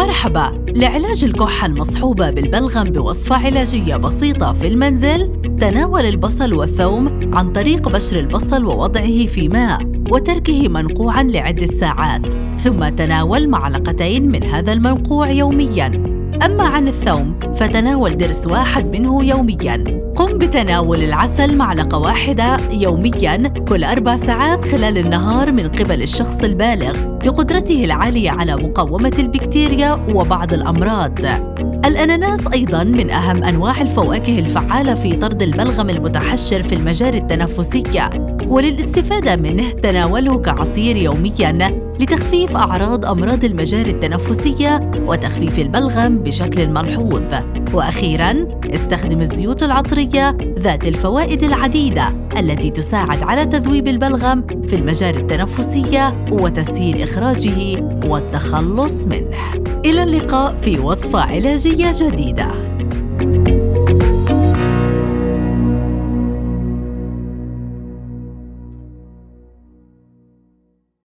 مرحبا. لعلاج الكحة المصحوبة بالبلغم بوصفة علاجية بسيطة في المنزل تناول البصل والثوم عن طريق بشر البصل ووضعه في ماء وتركه منقوعا لعدة ساعات ثم تناول معلقتين من هذا المنقوع يومياً. أما عن الثوم فتناول درس واحد منه يومياً. قم بتناول العسل معلقة واحدة يومياً كل أربع ساعات خلال النهار من قبل الشخص البالغ لقدرته العالية على مقاومة البكتيريا وبعض الأمراض. الأناناس أيضاً من أهم أنواع الفواكه الفعالة في طرد البلغم المتحشر في المجاري التنفسية. وللاستفادة منه تناوله كعصير يومياً لتخفيف أعراض أمراض المجاري التنفسية وتخفيف البلغم بشكل ملحوظ. وأخيراً استخدم الزيوت العطرية ذات الفوائد العديدة التي تساعد على تذويب البلغم في المجاري التنفسية وتسهيل إخراجه والتخلص منه. إلى اللقاء في وصفة علاجية جديدة.